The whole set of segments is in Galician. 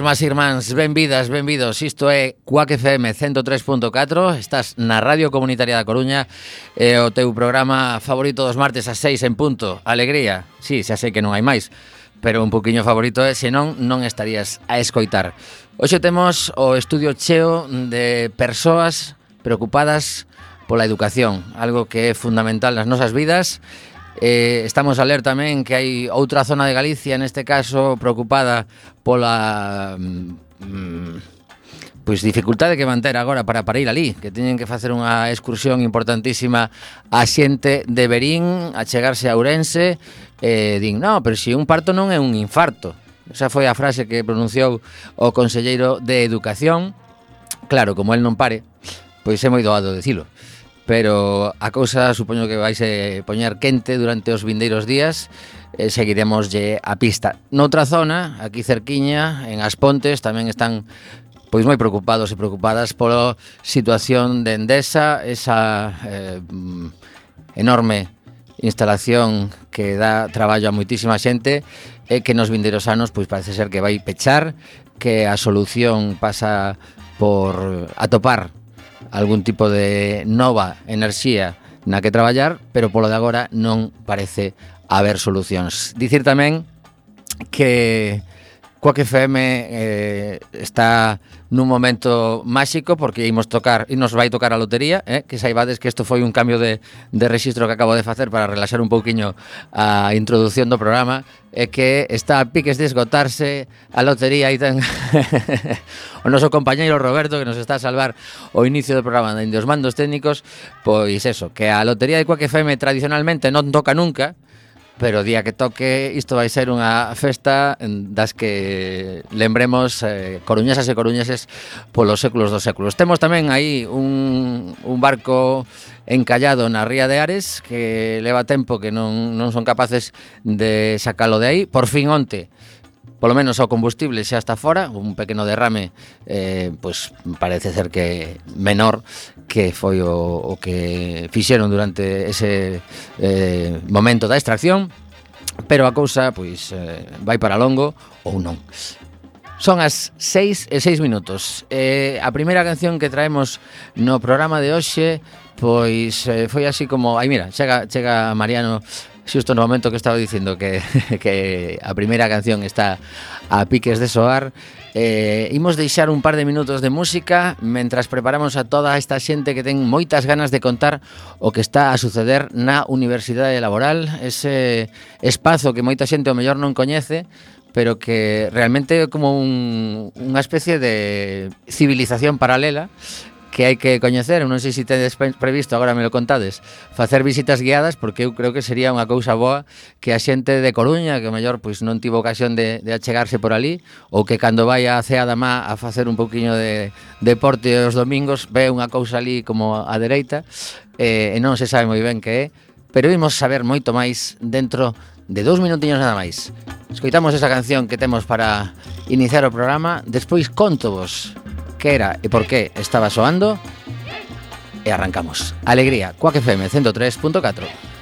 Irmás e irmáns, benvidas, benvidos. Isto é Cuac FM 103.4 Estás na Radio Comunitaria da Coruña. E o teu programa favorito dos martes a 6 en punto. Alegría, sí, xa sei que non hai máis Pero un poquinho favorito é, senón non estarías a escoitar. Hoxe temos o estudio cheo de persoas preocupadas pola educación Algo que é fundamental nas nosas vidas. Eh, estamos a ler tamén que hai outra zona de Galicia, neste caso, preocupada pola... Mm, pois dificultade que manter agora para para ir ali, que teñen que facer unha excursión importantísima a xente de Berín a chegarse a Ourense, eh, din, "No, pero se si un parto non é un infarto." Esa foi a frase que pronunciou o conselleiro de Educación. Claro, como el non pare, pois é moi doado dicilo pero a cousa supoño que vais a poñer quente durante os vindeiros días eh, e seguiremos lle a pista. Noutra zona, aquí cerquiña, en As Pontes, tamén están pois moi preocupados e preocupadas pola situación de Endesa, esa eh, enorme instalación que dá traballo a moitísima xente e que nos vindeiros anos pois parece ser que vai pechar, que a solución pasa por atopar algún tipo de nova enerxía na que traballar, pero polo de agora non parece haber solucións. Dicir tamén que Coac FM eh, está nun momento máxico porque imos tocar e nos vai tocar a lotería, eh? que saibades que isto foi un cambio de, de registro que acabo de facer para relaxar un pouquiño a introducción do programa é que está a piques de esgotarse a lotería e ten o noso compañeiro Roberto que nos está a salvar o inicio do programa dende os mandos técnicos, pois eso, que a lotería de Coac FM tradicionalmente non toca nunca, pero o día que toque isto vai ser unha festa das que lembremos eh, coruñesas e coruñeses polos séculos dos séculos. Temos tamén aí un, un barco encallado na Ría de Ares que leva tempo que non, non son capaces de sacalo de aí. Por fin onte, polo menos ao combustible xa está fora, un pequeno derrame eh, pois parece ser que menor que foi o, o que fixeron durante ese eh, momento da extracción, pero a cousa pois eh, vai para longo ou non. Son as 6 e 6 minutos. Eh, a primeira canción que traemos no programa de hoxe pois eh, foi así como, aí mira, chega chega Mariano xusto no momento que estaba dicindo que, que a primeira canción está a piques de soar eh, imos deixar un par de minutos de música mentras preparamos a toda esta xente que ten moitas ganas de contar o que está a suceder na Universidade Laboral ese espazo que moita xente o mellor non coñece pero que realmente é como un, unha especie de civilización paralela que hai que coñecer, non sei se tedes previsto, agora me lo contades, facer visitas guiadas, porque eu creo que sería unha cousa boa que a xente de Coruña, que mellor pois non tivo ocasión de, de achegarse por ali, ou que cando vai a Cea da Má a facer un pouquiño de deporte os domingos, ve unha cousa ali como a dereita, eh, e non se sabe moi ben que é, pero imos saber moito máis dentro de dous minutiños nada máis. Escoitamos esa canción que temos para iniciar o programa, despois conto vos que era e por qué estaba soando e arrancamos. Alegría, Quack FM 103.4.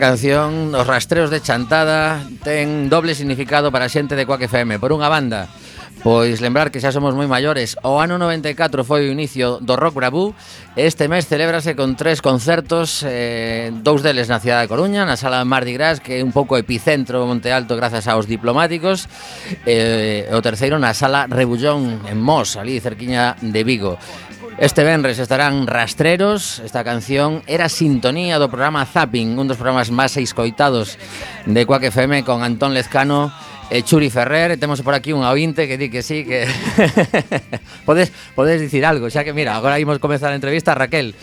Esta canción, Os rastreos de chantada, ten doble significado para a xente de Quack FM. Por unha banda, Pois lembrar que xa somos moi maiores. O ano 94 foi o inicio do Rock Bravú. Este mes celébrase con tres concertos eh, Dous deles na cidade de Coruña Na sala Mardi Gras Que é un pouco epicentro Monte Alto Grazas aos diplomáticos. Eh, O terceiro na sala Rebullón en Mos Ali cerquiña de Vigo. Este venres estarán Rastreros, esta canción era sintonía do programa Zapping, un dos programas máis escoitados de Quack FM con Antón Lezcano e Churi Ferrer, e temos por aquí un ointe que di que sí, que... podes, podes dicir algo, xa que mira, agora imos comezar a entrevista, Raquel.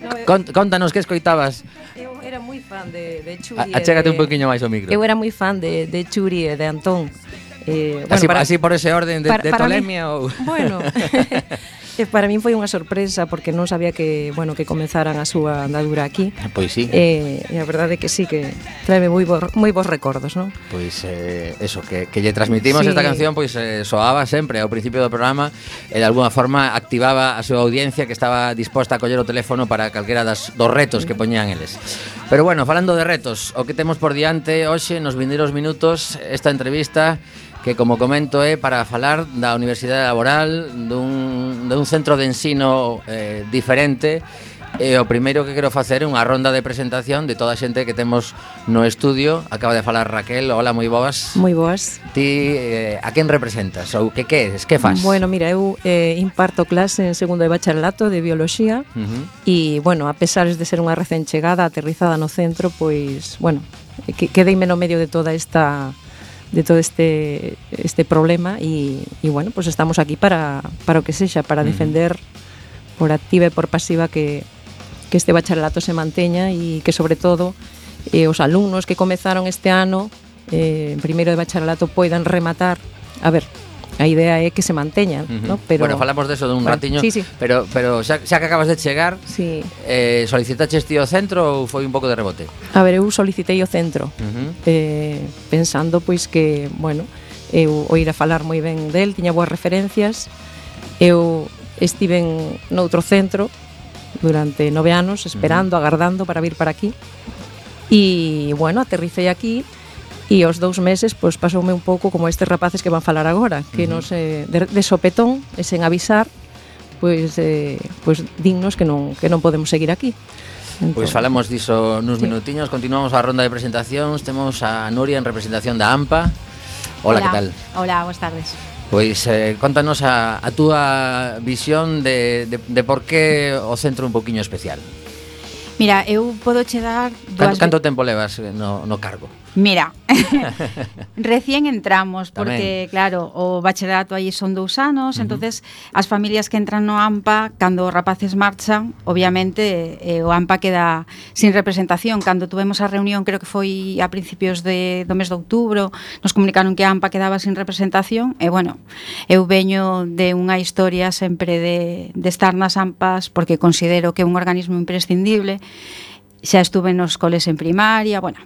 No. Eh, Cont, contanos que escoitabas. Eu era moi fan de, de Churi. Achégate de... un poquinho máis o micro. Eu era moi fan de, de Churi e de Antón. Eh, bueno, así, para, así, por ese orden de, para, de tolemia para mí, ou... Bueno, eh, para min foi unha sorpresa porque non sabía que, bueno, que comenzaran a súa andadura aquí. Ah, pois sí. Eh, e a verdade é que sí que traeme moi bo, moi bons recordos, non? Pois eh, eso que que lle transmitimos sí. esta canción pois eh, soaba sempre ao principio do programa e de alguna forma activaba a súa audiencia que estaba disposta a coller o teléfono para calquera das dos retos que poñían eles. Pero bueno, falando de retos, o que temos por diante hoxe nos vindeiros minutos esta entrevista que como comento é para falar da Universidade Laboral dun, dun centro de ensino eh, diferente E o primeiro que quero facer é unha ronda de presentación de toda a xente que temos no estudio. Acaba de falar Raquel. Hola, moi boas. Moi boas. Ti eh, a quen representas ou que que es? Que faz? Bueno, mira, eu eh, imparto clase en segundo de bacharelato de bioloxía uh -huh. e, bueno, a pesar de ser unha recén chegada, aterrizada no centro, pois, bueno, que, quedeime no medio de toda esta de todo este, este problema y, y bueno, pues estamos aquí para, para o que sexa, para defender por activa e por pasiva que, que este bacharelato se manteña e que sobre todo eh, os alumnos que comezaron este ano eh, en primeiro de bacharelato poidan rematar. A ver, a idea é que se manteñan, uh -huh. ¿no? Pero Bueno, falamos deso dun bueno, ratiño, sí, sí. pero pero xa, xa que acabas de chegar, sí. eh solicitaches ti o centro ou foi un pouco de rebote? A ver, eu solicitei o centro. Uh -huh. Eh pensando pois que, bueno, eu oíra falar moi ben del, tiña boas referencias. Eu estive en noutro centro durante nove anos esperando, uh -huh. agardando para vir para aquí. E bueno, aterricei aquí e os dous meses pois pasoume un pouco como estes rapaces que van falar agora, que uh nos eh, de, de sopetón e sen avisar pois eh, pois dignos que non que non podemos seguir aquí. Entón. Pois falamos diso nuns sí. minutiños, continuamos a ronda de presentacións, temos a Nuria en representación da AMPA. Hola, Hola. que tal? Hola, boas tardes. Pois eh, contanos a, a túa visión de, de, de por que o centro un poquinho especial. Mira, eu podo che dar... Canto, canto tempo levas no, no cargo? Mira, recién entramos porque, Tamén. claro, o bacharelato aí son dous anos, uh -huh. entonces as familias que entran no AMPA, cando os rapaces marchan, obviamente eh, o AMPA queda sin representación. Cando tuvemos a reunión, creo que foi a principios de, do mes de outubro, nos comunicaron que a AMPA quedaba sin representación, e bueno, eu veño de unha historia sempre de, de estar nas AMPAs porque considero que é un organismo imprescindible, xa estuve nos coles en primaria, bueno,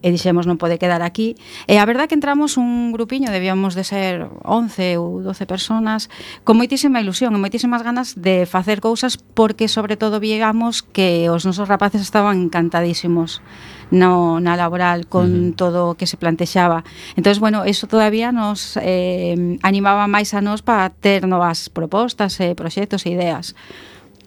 e dixemos non pode quedar aquí. E a verdad que entramos un grupiño, debíamos de ser 11 ou 12 personas, con moitísima ilusión e moitísimas ganas de facer cousas porque sobre todo viegamos que os nosos rapaces estaban encantadísimos no, na laboral con uh -huh. todo o que se plantexaba. Entón, bueno, eso todavía nos eh, animaba máis a nós para ter novas propostas, eh, proxectos e ideas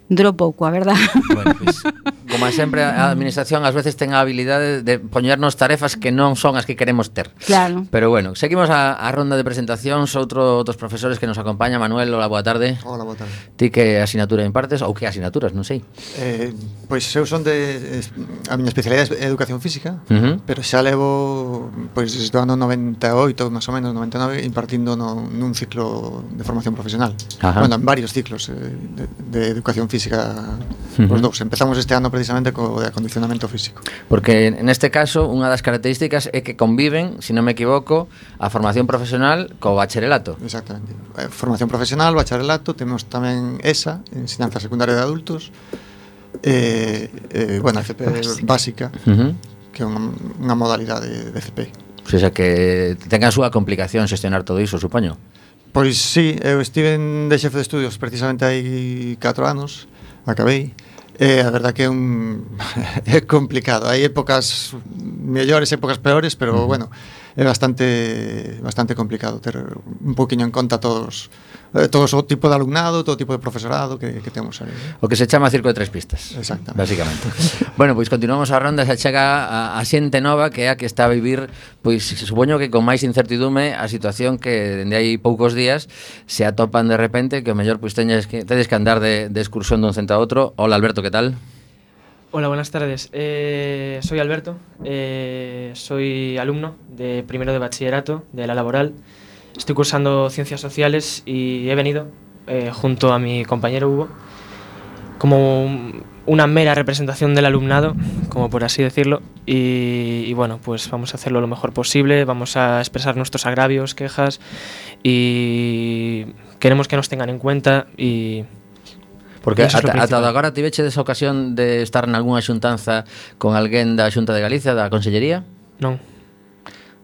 durou pouco, a verdad. Bueno, pois, pues, como sempre a administración ás veces ten a habilidade de poñernos tarefas que non son as que queremos ter. Claro. Pero bueno, seguimos a, a ronda de presentacións, outro dos profesores que nos acompaña, Manuel, hola, boa tarde. Hola, boa tarde. Ti que asignatura impartes ou que asignaturas, non sei. Eh, pois eu son de a miña especialidade é educación física, uh -huh. pero xa levo pois desde o ano 98, máis ou menos 99 impartindo no, nun ciclo de formación profesional. Ajá. Bueno, en varios ciclos eh, de, de educación física física os dous. Empezamos este ano precisamente co de acondicionamento físico. Porque neste caso, unha das características é que conviven, se si non me equivoco, a formación profesional co bacharelato. Exactamente. Eh, formación profesional, bacharelato, temos tamén ESA, ensinanza secundaria de adultos, eh, eh, bueno, FP básica, básica uh -huh. que é unha, unha modalidade de FP. O sea, que ten a súa complicación xestionar todo iso, supoño. Pois sí, eu estive de xefe de estudios precisamente hai 4 anos, acabei, e a verdad que é un é complicado. Hai épocas mellores, épocas peores, pero uh -huh. bueno, é bastante bastante complicado ter un poquinho en conta todos eh, todos o tipo de alumnado, todo tipo de profesorado que, que temos aí. ¿eh? O que se chama Circo de Tres Pistas. Exactamente. Básicamente. bueno, pois continuamos a ronda, se chega a, a xente nova que é a que está a vivir, pois supoño que con máis incertidume a situación que dende hai poucos días se atopan de repente que o mellor pois teñes que, tedes que andar de, de excursión dun centro a outro. Hola Alberto, que tal? Hola, buenas tardes. Eh, soy Alberto, eh, soy alumno de primero de bachillerato de la laboral. Estoy cursando ciencias sociales y he venido eh, junto a mi compañero Hugo como un- una mera representación del alumnado, como por así decirlo, y, y, bueno, pues vamos a hacerlo lo mejor posible, vamos a expresar nuestros agravios, quejas y queremos que nos tengan en cuenta y Porque ata, ata agora tiveche esa ocasión de estar nalgúna xuntanza con alguén da Xunta de Galicia, da Consellería? Non.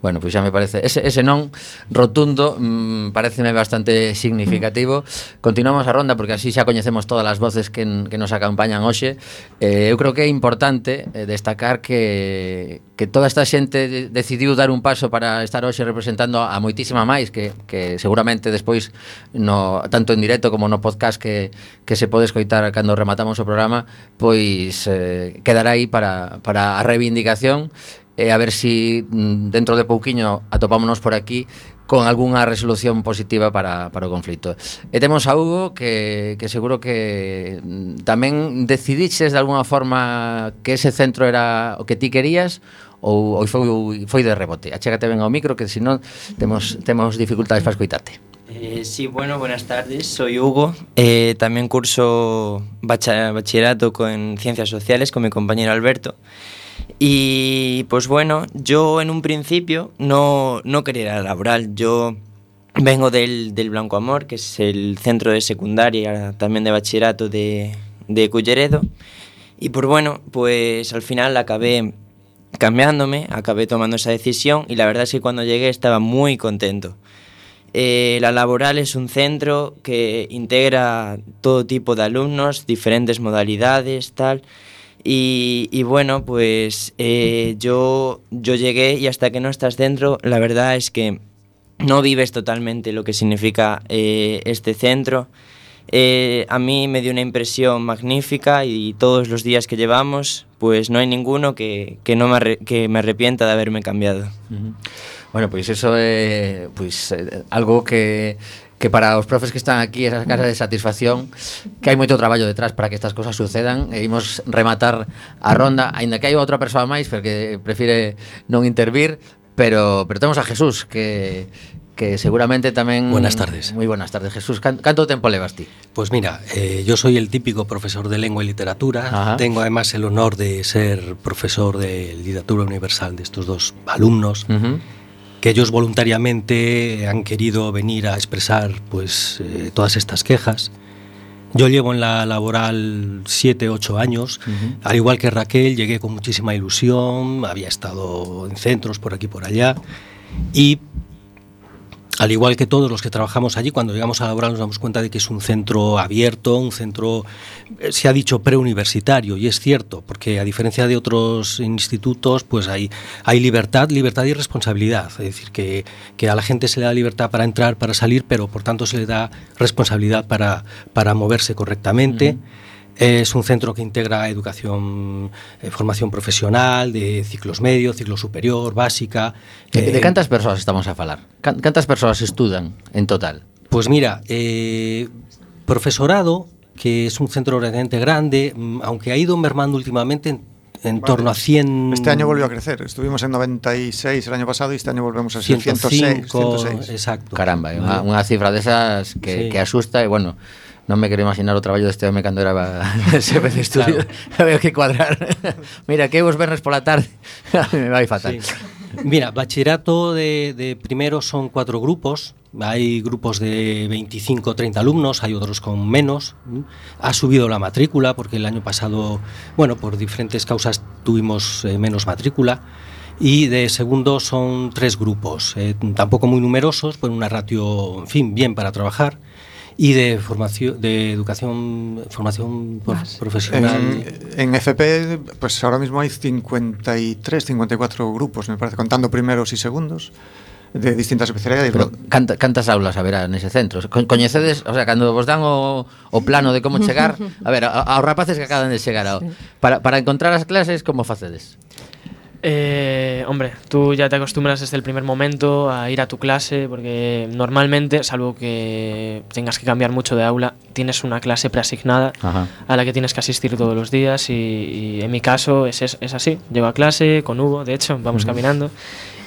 Bueno, pois pues xa me parece. Ese, ese non rotundo mmm, Pareceme bastante significativo. Continuamos a ronda porque así xa coñecemos Todas as voces que, que nos acompañan hoxe. Eh, Eu creo que é importante eh, Destacar que Que toda esta xente decidiu dar un paso Para estar hoxe representando a moitísima máis Que, que seguramente despois no, Tanto en directo como no podcast Que, que se pode escoitar Cando rematamos o programa Pois eh, quedará aí para, para a reivindicación e a ver si mm, dentro de pouquiño atopámonos por aquí con algunha resolución positiva para, para o conflito. E temos a Hugo que, que seguro que mm, tamén decidiches de alguna forma que ese centro era o que ti querías ou, ou foi, foi de rebote. Achégate ben ao micro que senón temos, temos dificultades para escoitarte. Eh, sí, bueno, buenas tardes, soy Hugo. Eh, también curso bachillerato en Ciencias Sociales con mi compañero Alberto. Y pues bueno, yo en un principio no, no quería ir laboral. Yo vengo del, del Blanco Amor, que es el centro de secundaria, también de bachillerato de, de Culleredo. Y pues bueno, pues al final acabé cambiándome, acabé tomando esa decisión y la verdad es que cuando llegué estaba muy contento. Eh, la laboral es un centro que integra todo tipo de alumnos, diferentes modalidades, tal. Y, bueno, pues eh, yo, yo llegué y hasta que no estás dentro, la verdad es que no vives totalmente lo que significa eh, este centro. Eh, a mí me dio una impresión magnífica y todos los días que llevamos, pues no hay ninguno que, que no me, que me arrepienta de haberme cambiado. Bueno, pois eso pois eh, algo que que para os profes que están aquí esa casa de satisfacción que hai moito traballo detrás para que estas cosas sucedan e imos rematar a ronda aínda que hai outra persoa máis pero que prefire non intervir pero pero temos a Jesús que que seguramente tamén... Buenas tardes. Muy buenas tardes, Jesús. Canto tempo levas ti? Pues mira, eh, yo soy el típico profesor de lengua y literatura. Ajá. Tengo además el honor de ser profesor de literatura universal de estos dos alumnos. Uh -huh. Que ellos voluntariamente han querido venir a expresar pues eh, todas estas quejas. Yo llevo en la laboral 7, 8 años, al igual que Raquel, llegué con muchísima ilusión, había estado en centros por aquí y por allá, y al igual que todos los que trabajamos allí, cuando llegamos a la laboral nos damos cuenta de que es un centro abierto, un centro, eh, se ha dicho preuniversitario, y es cierto, porque a diferencia de otros institutos, pues hay, hay libertad, libertad y responsabilidad. Es decir, que, que a la gente se le da libertad para entrar, para salir, pero por tanto se le da responsabilidad para, para moverse correctamente. Es un centro que integra educación, eh, formación profesional, de ciclos medios, ciclo superior, básica. De, de eh, cantas persoas estamos a falar? Can- Cantas persoas estudan en total? Pues mira, eh, profesorado, que es un centro relativamente grande, mm, aunque ha ido mermando últimamente en, en Vale. torno a 100... Este año volvió a crecer. Estuvimos en 96 el año pasado y este año volvemos a ser 106. 105, 106. exacto. Caramba, unha, Vale. unha cifra desas que, Sí. que asusta e bueno, non me quero imaginar o traballo deste home cando era xefe de estudio. Claro. Había que cuadrar. Mira, que vos vernes pola tarde. Me vai fatal. Sí. Mira, bachillerato de, de primero son cuatro grupos. Hay grupos de 25 o 30 alumnos, hay otros con menos. Ha subido la matrícula porque el año pasado, bueno, por diferentes causas tuvimos eh, menos matrícula. Y de segundo son tres grupos, eh, tampoco muy numerosos, pero una ratio, en fin, bien para trabajar. y de formación de educación formación Más. profesional en, en, FP pues ahora mismo hay 53 54 grupos me parece contando primeros y segundos de distintas especialidades. Pero canta, cantas aulas haberá nese centro? Co coñecedes, o sea, cando vos dan o, o plano de como chegar, a ver, aos rapaces que acaban de chegar ao, para, para encontrar as clases, como facedes? Eh, hombre, tú ya te acostumbras desde el primer momento a ir a tu clase porque normalmente, salvo que tengas que cambiar mucho de aula, tienes una clase preasignada Ajá. a la que tienes que asistir todos los días y, y en mi caso es, es, es así. Llego a clase con Hugo, de hecho, vamos caminando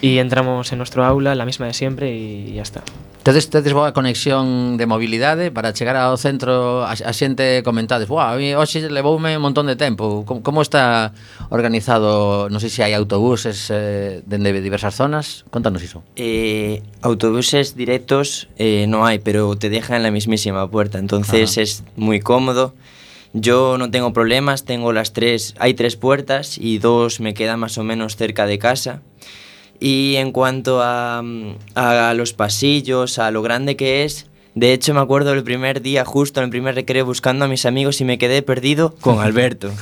y entramos en nuestro aula, la misma de siempre y ya está. Entonces tedes boa conexión de mobilidade para chegar ao centro a, a xente comentades, "Buah, a mí hoxe levoume un montón de tempo. Como, como está organizado? Non sei se hai autobuses eh, dende diversas zonas. Contanos iso. Eh, autobuses directos eh, no hai, pero te dejan en la mismísima puerta, entonces Ajá. es muy cómodo. Yo no tengo problemas, tengo las tres, hay tres puertas y dos me quedan más o menos cerca de casa. Y en cuanto a, a los pasillos, a lo grande que es, de hecho me acuerdo el primer día, justo en el primer recreo, buscando a mis amigos y me quedé perdido con Alberto.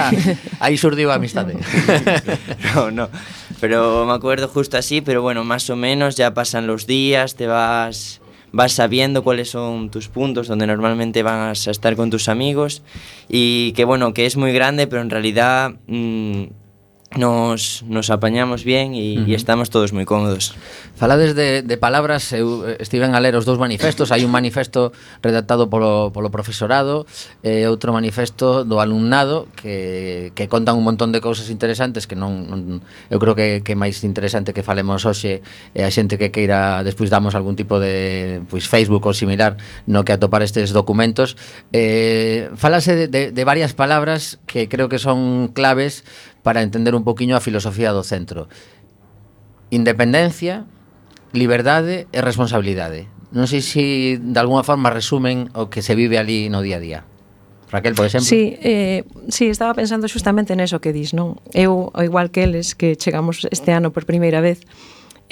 Aí surdiu a amistade. no, no. Pero me acuerdo justo así, pero bueno, más o menos ya pasan los días, te vas vas sabiendo cuáles son tus puntos donde normalmente vas a estar con tus amigos y que bueno, que es muy grande, pero en realidad mm, nos, nos apañamos bien e, uh -huh. e estamos todos moi cómodos. Falades de, de palabras, eu eh, estiven a ler os dous manifestos, hai un manifesto redactado polo, polo profesorado e outro manifesto do alumnado que, que contan un montón de cousas interesantes que non, non eu creo que, que é máis interesante que falemos hoxe e a xente que queira despois damos algún tipo de pois, Facebook ou similar no que atopar estes documentos eh, falase de, de, de varias palabras que creo que son claves para entender un poquinho a filosofía do centro. Independencia, liberdade e responsabilidade. Non sei se de alguna forma resumen o que se vive ali no día a día. Raquel, por exemplo. Sí, eh, sí, estaba pensando xustamente neso que dis, non? Eu, ao igual que eles, que chegamos este ano por primeira vez,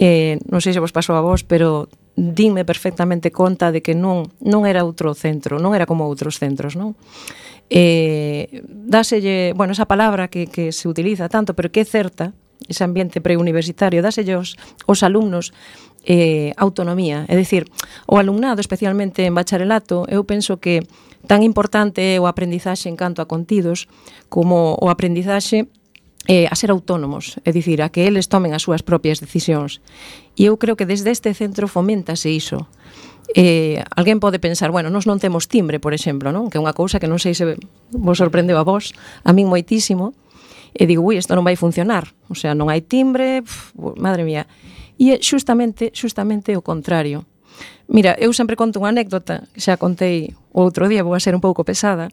eh, non sei se vos pasou a vos, pero dinme perfectamente conta de que non non era outro centro, non era como outros centros, non? eh, dáselle, bueno, esa palabra que, que se utiliza tanto, pero que é certa, ese ambiente preuniversitario, dáselle os, os alumnos eh, autonomía. É dicir, o alumnado, especialmente en bacharelato, eu penso que tan importante é o aprendizaxe en canto a contidos como o aprendizaxe eh, a ser autónomos, é dicir, a que eles tomen as súas propias decisións. E eu creo que desde este centro fomentase iso. Eh, alguén pode pensar, bueno, nos non temos timbre, por exemplo, non? Que é unha cousa que non sei se vos sorprendeu a vos, a min moitísimo, e digo, ui, isto non vai funcionar, o sea, non hai timbre, pf, madre mía. E é xustamente, xustamente o contrario. Mira, eu sempre conto unha anécdota, xa contei o outro día, vou a ser un pouco pesada,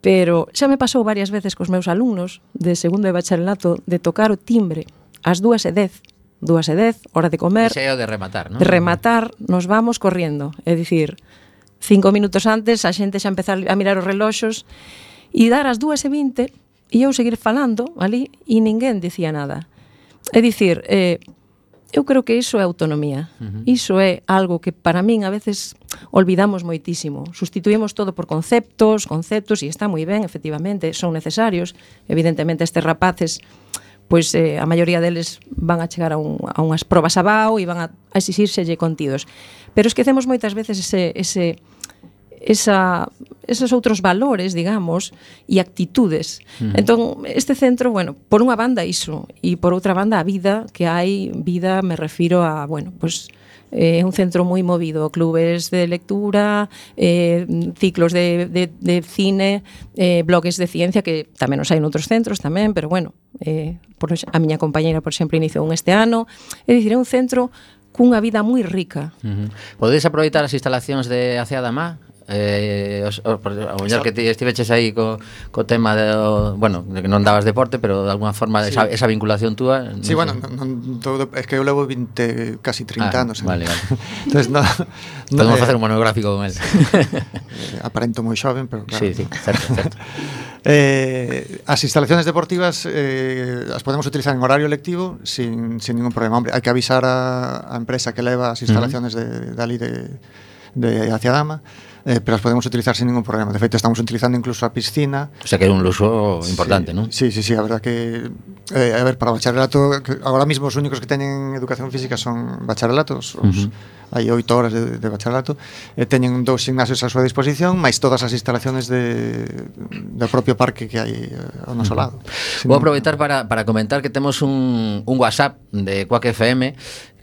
pero xa me pasou varias veces cos meus alumnos de segundo de bacharelato de tocar o timbre ás dúas e dez dúas e dez, hora de comer. Ese é o de rematar, non? De rematar, nos vamos corriendo. É dicir, cinco minutos antes a xente xa empezar a mirar os reloxos e dar as dúas e vinte e eu seguir falando ali e ninguén dicía nada. É dicir, eh, eu creo que iso é autonomía. Uh -huh. Iso é algo que para min a veces olvidamos moitísimo. Sustituímos todo por conceptos, conceptos, e está moi ben, efectivamente, son necesarios. Evidentemente, estes rapaces pois eh, a maioría deles van a chegar a, un, a unhas probas abao e van a, a exixírselle contidos. Pero esquecemos moitas veces ese, ese, esa, esos outros valores, digamos, e actitudes. Uh -huh. Entón, este centro, bueno, por unha banda iso, e por outra banda a vida, que hai vida, me refiro a, bueno, pois... Pues, É eh, un centro moi movido, clubes de lectura, eh, ciclos de, de, de cine, eh, bloques de ciencia, que tamén os hai noutros centros tamén, pero bueno, eh, por, a miña compañeira, por exemplo, iniciou un este ano. É dicir, é un centro cunha vida moi rica. Uh -huh. Podedes aproveitar as instalacións de Aceada Má? eh, os, os, o mellor que ti estiveches aí co, co tema de, o, bueno, de que non dabas deporte, pero de alguna forma sí. esa, esa vinculación túa... Non sí, sei. bueno, non, non, todo, es que eu levo 20, casi 30 ah, anos. Vale, eh. vale. Entonces, no, no, Podemos eh, facer un monográfico con él. eh, aparento moi xoven, pero claro. Sí, sí, certo, certo. Eh, as instalaciones deportivas eh, as podemos utilizar en horario lectivo sin, sin ningún problema. Hombre, hai que avisar a, a empresa que leva as instalaciones uh -huh. de, de ali de, de hacia Dama eh, pero as podemos utilizar sin ningún problema. De feito, estamos utilizando incluso a piscina. O sea que é un luxo importante, sí, non? Sí, sí, sí, a verdad que eh, a ver, para bacharelato, que agora mismo os únicos que teñen educación física son bacharelatos, os, uh -huh. hai oito horas de, de bacharelato, e eh, teñen dous gimnasios a súa disposición, máis todas as instalaciones de, do propio parque que hai eh, ao noso lado. Sin. Vou aproveitar para, para comentar que temos un, un WhatsApp de Quack FM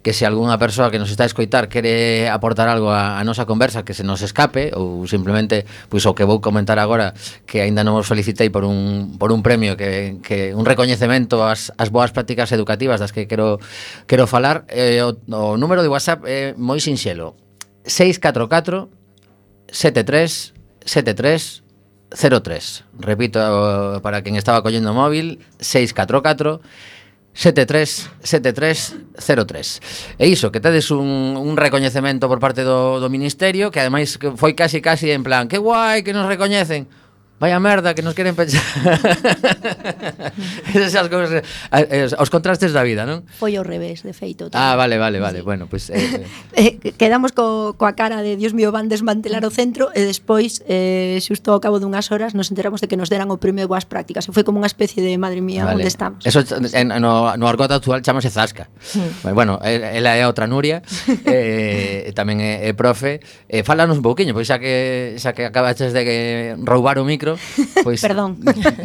que se algunha persoa que nos está a escoitar quere aportar algo a, a nosa conversa que se nos escape ou simplemente pois o que vou comentar agora que aínda non vos felicitei por un, por un premio que, que un recoñecemento ás, ás boas prácticas educativas das que quero quero falar eh, o, o número de WhatsApp é moi sinxelo. 644 73 73 03 Repito eh, para quen estaba collendo o móvil 644 73-73-03 E iso, que tedes un, un recoñecemento por parte do, do Ministerio, que ademais que foi casi casi en plan, que guai, que nos recoñecen. Vaya merda que nos queren pechar. Esas as cousas, eh, eh, os contrastes da vida, non? Foi ao revés, de feito. Tamén. Ah, vale, vale, vale. Sí. Bueno, pues, eh, eh. eh quedamos co, coa cara de Dios mío, van desmantelar o centro e despois, eh, xusto ao cabo dunhas horas, nos enteramos de que nos deran o premio de boas prácticas. E foi como unha especie de, madre mía, vale. onde estamos. Eso en, no, no argot actual chamase Zasca. Mm. Bueno, ela é outra Nuria, eh, tamén é, é profe. Eh, falanos un pouquiño, pois xa que, xa que acabaches de roubar o micro, micro, pois Perdón.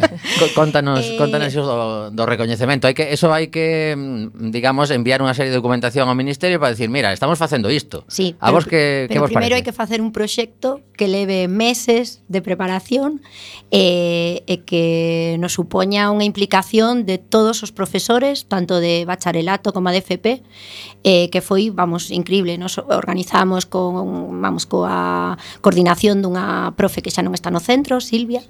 contanos, eh... contanos do, do recoñecemento. Hai que eso hai que, mm, digamos, enviar unha serie de documentación ao ministerio para decir, mira, estamos facendo isto. Sí, a vos que pero que vos primeiro hai que facer un proxecto que leve meses de preparación e eh, e que nos supoña unha implicación de todos os profesores, tanto de bacharelato como de FP, eh, que foi, vamos, increíble. Nos organizamos con, vamos, coa coordinación dunha profe que xa non está no centro, Silvia, Rubia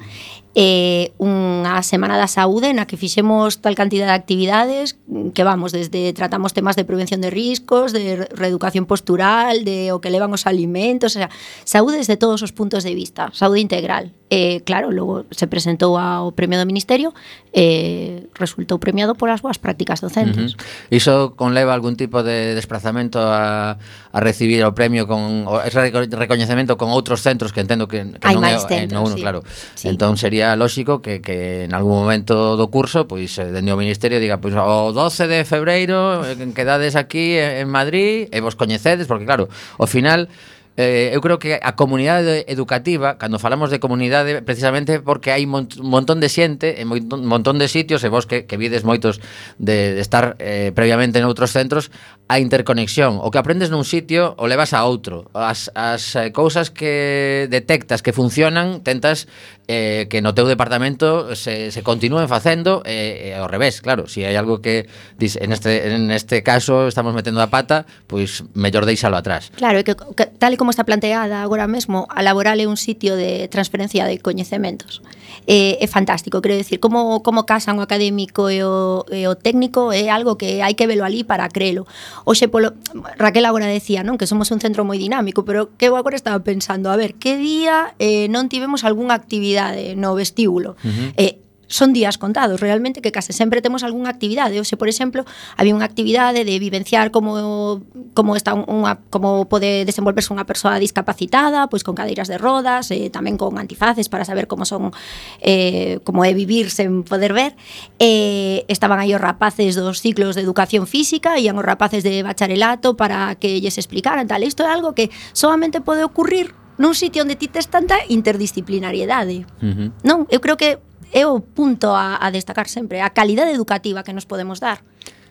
eh, unha semana da saúde na que fixemos tal cantidad de actividades que vamos, desde tratamos temas de prevención de riscos, de reeducación postural, de o que levan os alimentos, o sea, saúde desde todos os puntos de vista, saúde integral. Eh, claro, logo se presentou ao premio do Ministerio e eh, resultou premiado polas boas prácticas docentes. Uh -huh. Iso conleva algún tipo de desplazamento a, a recibir o premio con o ese recoñecemento con outros centros que entendo que, que Hai non é centros, non, sí. claro. Sí. Entón sería lóxico que, que en algún momento do curso, pois eh, dende o ministerio diga, pois o 12 de febreiro eh, quedades aquí eh, en Madrid e vos coñecedes porque claro, ao final eh, eu creo que a comunidade educativa, cando falamos de comunidade, precisamente porque hai un mont montón de xente, en montón, montón de sitios, e vos que, que vides moitos de, de estar eh, previamente en outros centros, a interconexión. O que aprendes nun sitio o levas a outro. As, as eh, cousas que detectas que funcionan, tentas eh, que no teu departamento se, se continúen facendo eh, eh, ao revés, claro. Se si hai algo que dis, en, este, en este caso estamos metendo a pata, pois mellor deixalo atrás. Claro, que, que tal e como está planteada agora mesmo, a laboral é un sitio de transferencia de coñecementos é, é fantástico, quero decir, como, como casan o académico e o, e o técnico é algo que hai que velo ali para crelo. Oxe, polo, Raquel agora decía, non, que somos un centro moi dinámico, pero que eu agora estaba pensando, a ver, que día eh, non tivemos algunha actividade no vestíbulo? Uh -huh. eh, son días contados, realmente que case sempre temos algunha actividade, ou se por exemplo, había unha actividade de vivenciar como como está unha como pode desenvolverse unha persoa discapacitada, pois con cadeiras de rodas, eh, tamén con antifaces para saber como son eh, como é vivir sen poder ver. Eh, estaban aí os rapaces dos ciclos de educación física, ían os rapaces de bacharelato para que lles explicaran tal. Isto é algo que solamente pode ocurrir nun sitio onde ti tes tanta interdisciplinariedade. Uh -huh. Non, eu creo que é o punto a, a destacar sempre, a calidade educativa que nos podemos dar.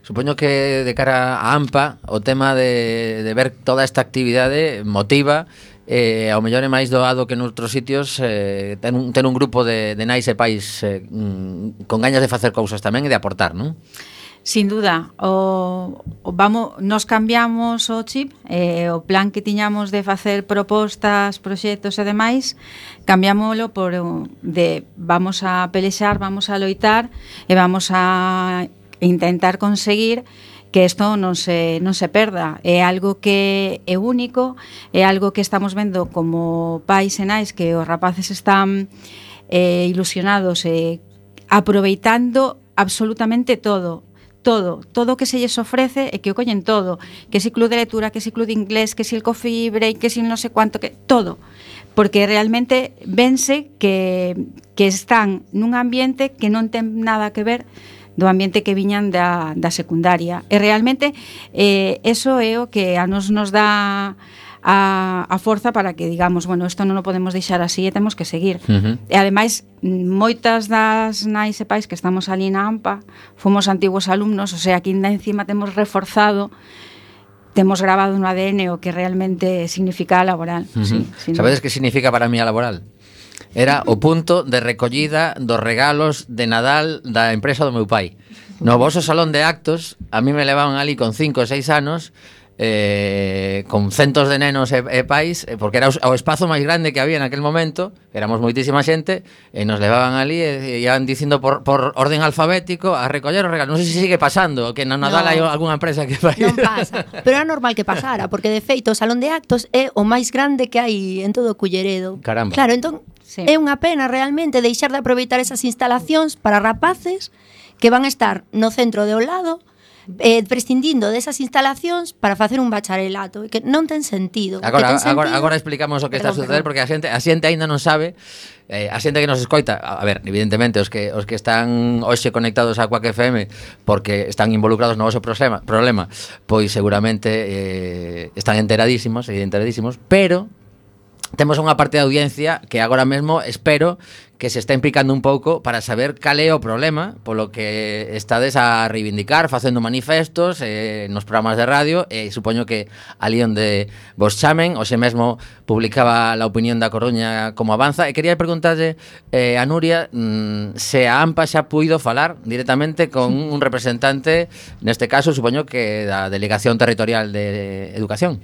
Supoño que de cara a AMPA o tema de, de ver toda esta actividade motiva eh, ao mellor é máis doado que noutros sitios eh, ten, un, ten un grupo de, de nais e pais eh, mm, con gañas de facer cousas tamén e de aportar, non? Sin duda, o, o vamos, nos cambiamos o chip, eh, o plan que tiñamos de facer propostas, proxectos e demais, cambiámolo por de vamos a pelexar, vamos a loitar e vamos a intentar conseguir que isto non se, non se perda. É algo que é único, é algo que estamos vendo como pais e nais que os rapaces están eh, ilusionados e eh, aproveitando absolutamente todo todo, todo o que se lles ofrece e que o collen todo, que si club de lectura, que si club de inglés, que si el coffee break, que si non sei cuánto, que todo, porque realmente vense que, que están nun ambiente que non ten nada que ver do ambiente que viñan da, da secundaria. E realmente eh, eso é o que a nos nos dá a, a forza para que digamos, bueno, isto non o podemos deixar así e temos que seguir. Uh -huh. E ademais, moitas das nais e pais que estamos ali na AMPA fomos antigos alumnos, o sea, que ainda encima temos reforzado temos grabado no ADN o que realmente significa a laboral. Uh -huh. sí, Sabedes que significa para mí a laboral? Era o punto de recollida dos regalos de Nadal da empresa do meu pai. No vosso salón de actos, a mí me levaban ali con 5 ou 6 anos, eh, con centos de nenos e, e pais, eh, porque era o, o espazo máis grande que había naquel momento, éramos moitísima xente, e nos levaban ali e, e iban dicindo por, por orden alfabético a recoller os regalos. Non sei se sigue pasando, que na Nadal no, hai algunha empresa que vai. Non pasa, pero era normal que pasara, porque de feito o Salón de Actos é o máis grande que hai en todo o Culleredo. Caramba. Claro, entón sí. é unha pena realmente deixar de aproveitar esas instalacións para rapaces que van a estar no centro de Olado, eh, prescindindo desas instalacións para facer un bacharelato, que non ten sentido. Agora, ten sentido... agora, agora explicamos o que perdón, está a suceder, perdón. porque a xente, a xente aínda non sabe eh, a xente que nos escoita, a ver, evidentemente os que os que están hoxe conectados a Quack FM porque están involucrados no vosso problema, problema, pois seguramente eh, están enteradísimos, enteradísimos, pero temos unha parte da audiencia que agora mesmo espero que se está implicando un pouco para saber cal é o problema polo que estades a reivindicar facendo manifestos eh, nos programas de radio e eh, supoño que ali onde vos chamen hoxe mesmo publicaba la opinión da Coruña como avanza e quería preguntarlle eh, a Nuria mm, se a AMPA xa puido falar directamente con un representante neste caso supoño que da Delegación Territorial de Educación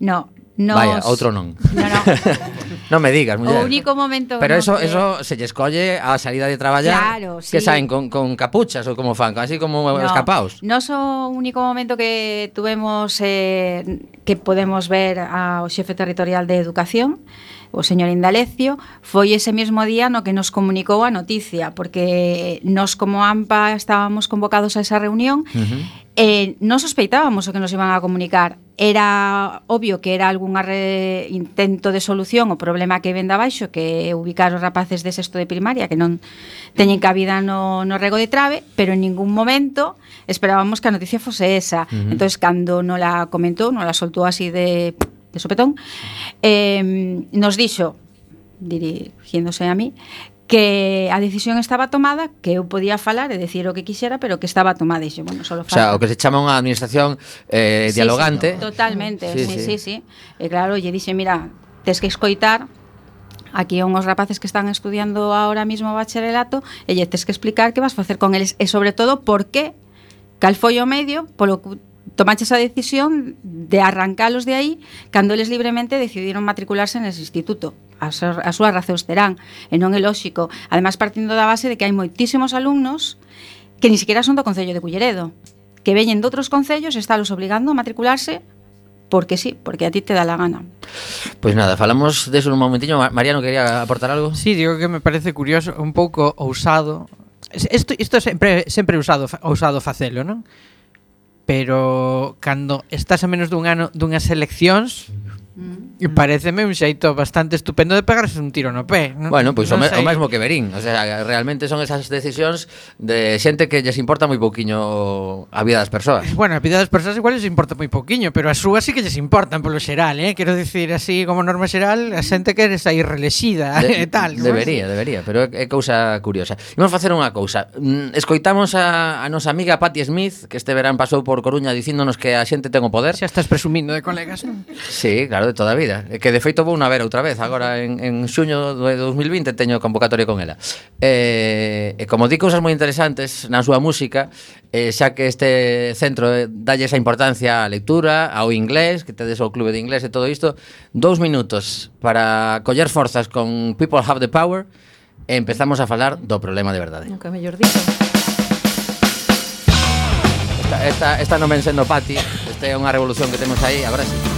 No, nos... Vaya, outro non. No, no. Non me digas, muller. O único momento Pero eso que... eso se lles colle a saída de traballar claro, sí. que saen con, con capuchas ou como fan, así como no, escapaos. Non so único momento que tuvemos eh, que podemos ver ao xefe territorial de educación o señor Indalecio, foi ese mesmo día no que nos comunicou a noticia, porque nos como AMPA estábamos convocados a esa reunión, uh -huh eh, non sospeitábamos o que nos iban a comunicar. Era obvio que era algún arre, intento de solución o problema que ven de abaixo, que ubicar os rapaces de sexto de primaria que non teñen cabida no, no rego de trave, pero en ningún momento esperábamos que a noticia fose esa. Uh -huh. Entón, cando non la comentou, non la soltou así de de sopetón, eh, nos dixo, dirigiéndose a mí, que a decisión estaba tomada, que eu podía falar e decir o que quixera, pero que estaba tomada. Dixo, bueno, solo falo. O sea, o que se chama unha administración eh, sí, dialogante. Sí, totalmente, sí, sí, sí. sí. sí. E claro, lle dixe, mira, tes que escoitar aquí unhos rapaces que están estudiando ahora mismo bacharelato e lle tes que explicar que vas facer con eles e sobre todo por qué cal foi o medio polo, tomaches esa decisión de arrancalos de aí cando eles libremente decidiron matricularse nese instituto as, as súas razóns terán e non é lóxico ademais partindo da base de que hai moitísimos alumnos que ni siquiera son do Concello de Culleredo que veñen de outros concellos e estálos obligando a matricularse porque sí, porque a ti te da la gana. Pues nada, falamos de eso en un momentiño. Mariano, quería aportar algo? Sí, digo que me parece curioso, un pouco ousado. Isto, isto sempre, sempre usado, ousado facelo, non? pero cando estás a menos dun ano dunhas eleccións mm. Mm. Pareceme un xeito bastante estupendo de pegarse un tiro no pé ¿no? Bueno, pois pues, non o, sei. o mesmo que Berín o sea, Realmente son esas decisións De xente que lles importa moi pouquiño A vida das persoas Bueno, a vida das persoas igual lles importa moi pouquiño Pero as súas sí que lles importan polo xeral eh? Quero dicir así como norma xeral A xente que eres aí relexida de, e tal Debería, ¿no? debería, pero é, é cousa curiosa Imos facer unha cousa mm, Escoitamos a, a nosa amiga Patti Smith Que este verán pasou por Coruña Dicíndonos que a xente ten o poder Xa estás presumindo de colegas non? Sí, claro, de toda a vida vida Que de feito vou na ver outra vez Agora en, en xuño de 2020 teño convocatoria con ela. E, e como di cousas moi interesantes na súa música eh, Xa que este centro eh, dalle esa importancia á lectura Ao inglés, que tedes o clube de inglés e todo isto Dous minutos para coller forzas con People Have the Power E empezamos a falar do problema de verdade. Nunca mellor dito. Esta, esta, esta non ven sendo pati Esta é unha revolución que temos aí, agora sí.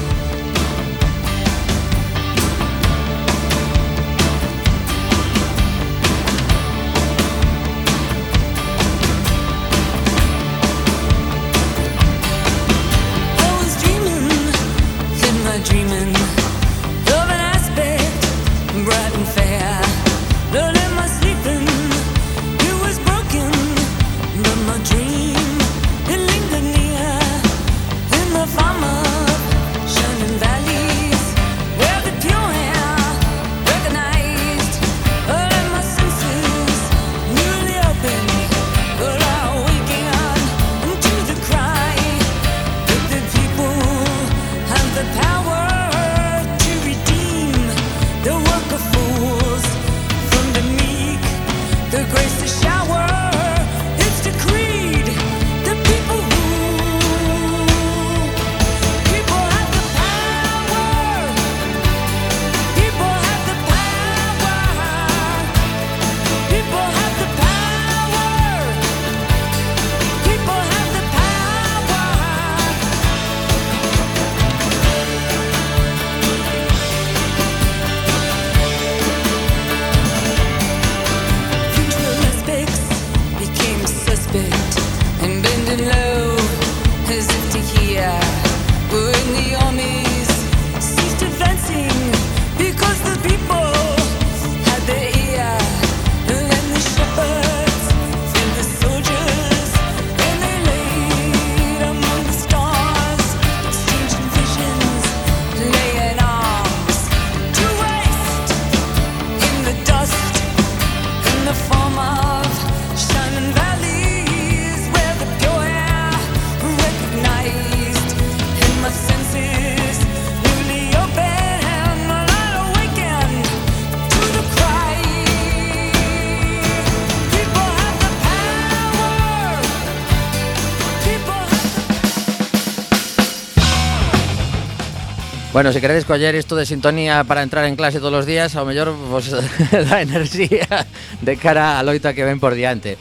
Bueno, se queredes coller isto de sintonía para entrar en clase todos os días, ao mellor vos dá enerxía de cara á loita que ven por diante.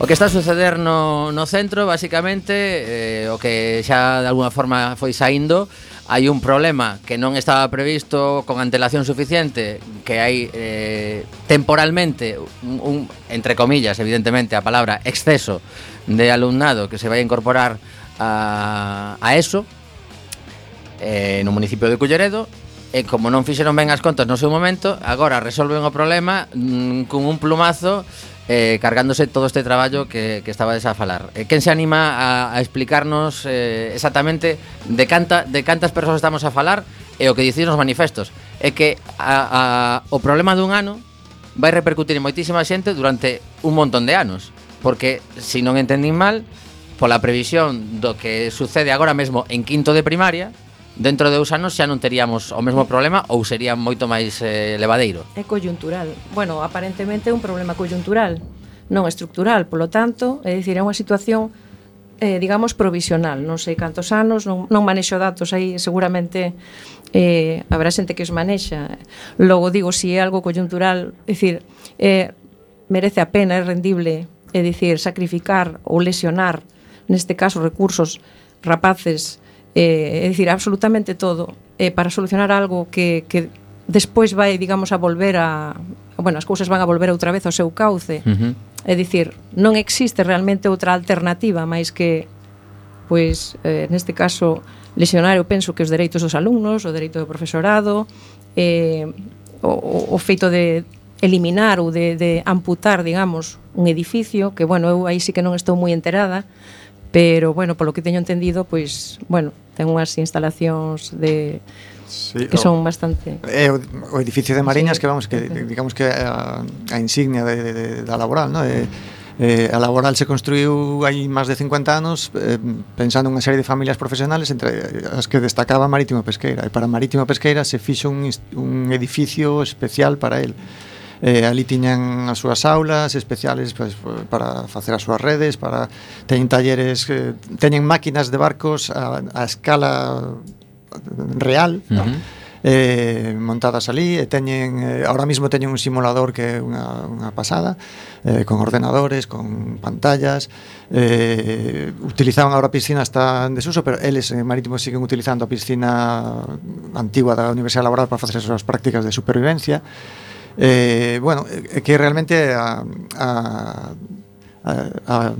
O que está a suceder no, no centro, basicamente, eh, o que xa de alguna forma foi saindo, hai un problema que non estaba previsto con antelación suficiente, que hai eh, temporalmente, un, un, entre comillas, evidentemente, a palabra exceso de alumnado que se vai a incorporar a, a eso, eh, no municipio de Culleredo e como non fixeron ben as contas no seu momento, agora resolven o problema mm, con un plumazo eh, cargándose todo este traballo que, que estaba a falar. Eh, quen se anima a, a explicarnos eh, exactamente de, canta, de cantas persoas estamos a falar e o que dicir nos manifestos? É que a, a, o problema dun ano vai repercutir en moitísima xente durante un montón de anos. Porque, se non entendín mal, pola previsión do que sucede agora mesmo en quinto de primaria, dentro de dous anos xa non teríamos o mesmo problema ou sería moito máis eh, levadeiro? É coyuntural. Bueno, aparentemente é un problema coyuntural, non estructural, polo tanto, é dicir, é unha situación eh, digamos, provisional, non sei cantos anos, non, non manexo datos aí, seguramente eh, habrá xente que os manexa. Logo digo, se si é algo coyuntural, é dicir, eh, merece a pena, é rendible, é dicir, sacrificar ou lesionar, neste caso, recursos rapaces eh, é dicir, absolutamente todo eh, para solucionar algo que, que despois vai, digamos, a volver a bueno, as cousas van a volver outra vez ao seu cauce uh -huh. é dicir, non existe realmente outra alternativa máis que pois, eh, neste caso lesionar, eu penso que os dereitos dos alumnos o dereito do profesorado eh, o, o feito de eliminar ou de, de amputar, digamos, un edificio, que, bueno, eu aí sí que non estou moi enterada, pero bueno, polo que teño entendido, pois, bueno, ten unhas instalacións de Sí, que son o, bastante É o, o edificio de Mariñas sí. que vamos que digamos que a, a insignia de, de, de, da laboral, ¿no? Eh, Eh, a laboral se construiu hai máis de 50 anos eh, pensando unha serie de familias profesionales entre as que destacaba Marítima Pesqueira e para Marítima Pesqueira se fixo un, un edificio especial para el eh, ali tiñan as súas aulas especiales pues, para facer as súas redes, para teñen talleres, eh, teñen máquinas de barcos a, a escala real, uh -huh. ¿no? eh, montadas ali e teñen eh, ahora mesmo teñen un simulador que é unha, unha pasada eh, con ordenadores, con pantallas eh, utilizaban ahora a piscina está en desuso pero eles en Marítimo siguen utilizando a piscina antigua da Universidade Laboral para facer as súas prácticas de supervivencia Eh, bueno, eh, que realmente a, a a, a,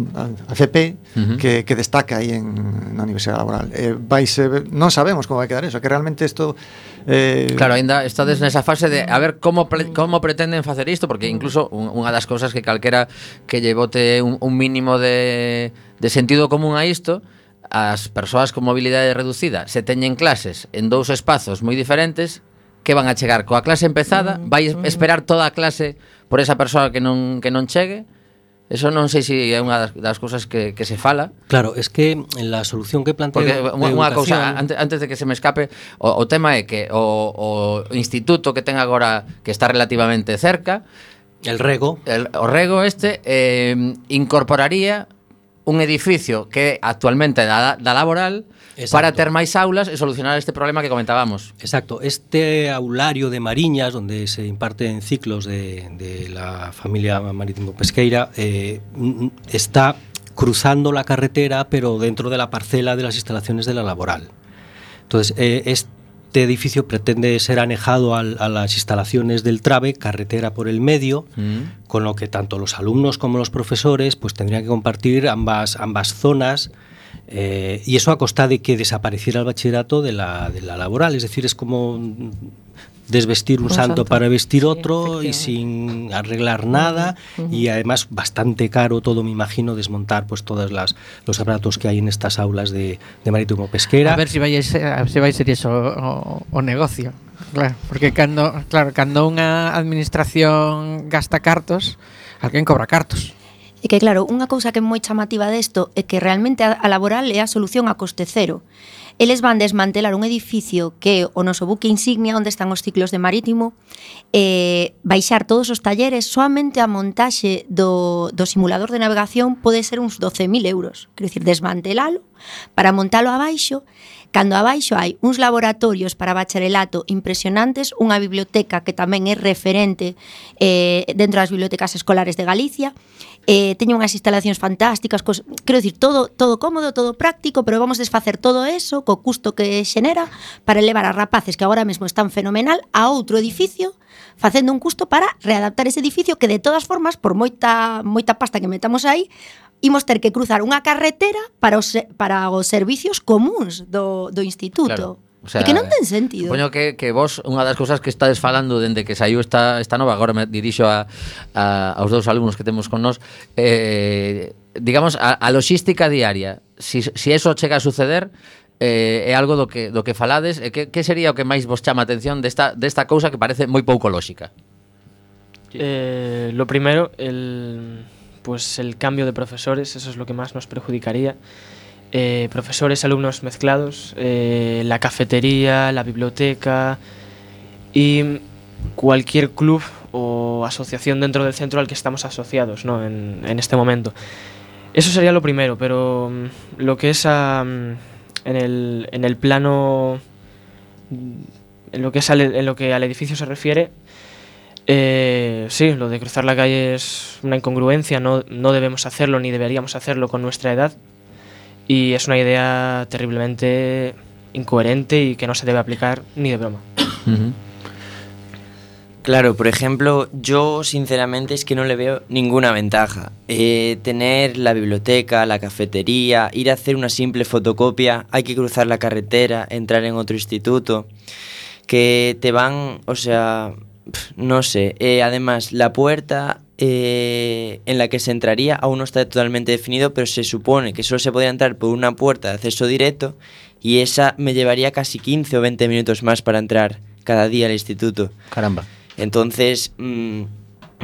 a FP uh -huh. que, que destaca aí en, na Universidade Laboral. Eh, vaise, eh, non sabemos como vai quedar eso, que realmente isto eh Claro, aínda estades nesa fase de a ver como pre, como pretenden facer isto porque incluso unha das cousas que calquera que lle bote un, un mínimo de de sentido común a isto as persoas con mobilidade reducida se teñen clases en dous espazos moi diferentes que van a chegar coa clase empezada, mm, vai mm. esperar toda a clase por esa persoa que non que non chegue. Eso non sei se é unha das, das cousas que, que se fala. Claro, es que la solución que plantea Porque unha, unha cousa, antes, antes de que se me escape, o, o tema é que o, o instituto que ten agora que está relativamente cerca, el rego, el, o rego este eh, incorporaría un edificio que actualmente da, da laboral, Exacto. para ter máis aulas e solucionar este problema que comentábamos. Exacto, este aulario de Mariñas, donde se imparten ciclos de, de la familia marítimo pesqueira, eh, está cruzando la carretera, pero dentro de la parcela de las instalaciones de la laboral. Entonces, eh, este edificio pretende ser anejado al- a las instalaciones del TRAVE, carretera por el medio, Mm. con lo que tanto los alumnos como los profesores pues tendrían que compartir ambas, ambas zonas Eh, y eso a costa de que desapareciera el bachillerato de la, de la laboral. Es decir, es como desvestir un, un santo, santo, para vestir otro y sin arreglar nada. Uh -huh. y además bastante caro todo me imagino desmontar pues todas las los aparatos que hay en estas aulas de, de marítimo pesquera. A ver si vais eh, a, si vais a ser eso o, o, negocio. Claro porque cando claro cando unha administración gasta cartos alguén cobra cartos. E que claro, unha cousa que é moi chamativa desto é que realmente a, a laboral é a solución a coste cero. Eles van desmantelar un edificio que é o noso buque insignia onde están os ciclos de marítimo, eh, baixar todos os talleres, soamente a montaxe do, do simulador de navegación pode ser uns 12.000 euros. Quero dicir, desmantelalo para montalo abaixo, cando abaixo hai uns laboratorios para bacharelato impresionantes, unha biblioteca que tamén é referente eh, dentro das bibliotecas escolares de Galicia, eh, teño unhas instalacións fantásticas, cos, quero dicir, todo todo cómodo, todo práctico, pero vamos desfacer todo eso co custo que xenera para elevar a rapaces que agora mesmo están fenomenal a outro edificio facendo un custo para readaptar ese edificio que de todas formas, por moita moita pasta que metamos aí, imos ter que cruzar unha carretera para os, para os servicios comuns do, do instituto. Claro O sea, é que non ten sentido. Poño que, que vos, unha das cousas que estades falando dende que saiu esta, esta nova, agora me dirixo a, a, aos dous alumnos que temos con nós, eh, digamos, a, a logística diaria, si, si eso chega a suceder, eh, é algo do que, do que falades, e que, que sería o que máis vos chama a atención desta, desta cousa que parece moi pouco lóxica? Eh, lo primero, el, pues el cambio de profesores, eso es lo que más nos perjudicaría. Eh, profesores, alumnos mezclados, eh, la cafetería, la biblioteca y cualquier club o asociación dentro del centro al que estamos asociados ¿no? en, este momento. Eso sería lo primero, pero mm, lo que es mm, en, el, en el plano, mm, en lo que, es al, que al edificio se refiere, eh, sí, lo de cruzar la calle es una incongruencia, no, no debemos hacerlo ni deberíamos hacerlo con nuestra edad y es una idea terriblemente incoherente y que no se debe aplicar ni de broma. Claro, por ejemplo, yo sinceramente es que no le veo ninguna ventaja. Eh, tener la biblioteca, la cafetería, ir a hacer una simple fotocopia, hay que cruzar la carretera, entrar en otro instituto, que te van, o sea, no sé. Eh, además, la puerta eh, en la que se entraría aún no está totalmente definido, pero se supone que solo se podría entrar por una puerta de acceso directo y esa me llevaría casi 15 o 20 minutos más para entrar cada día al instituto. Caramba. Entonces, mm,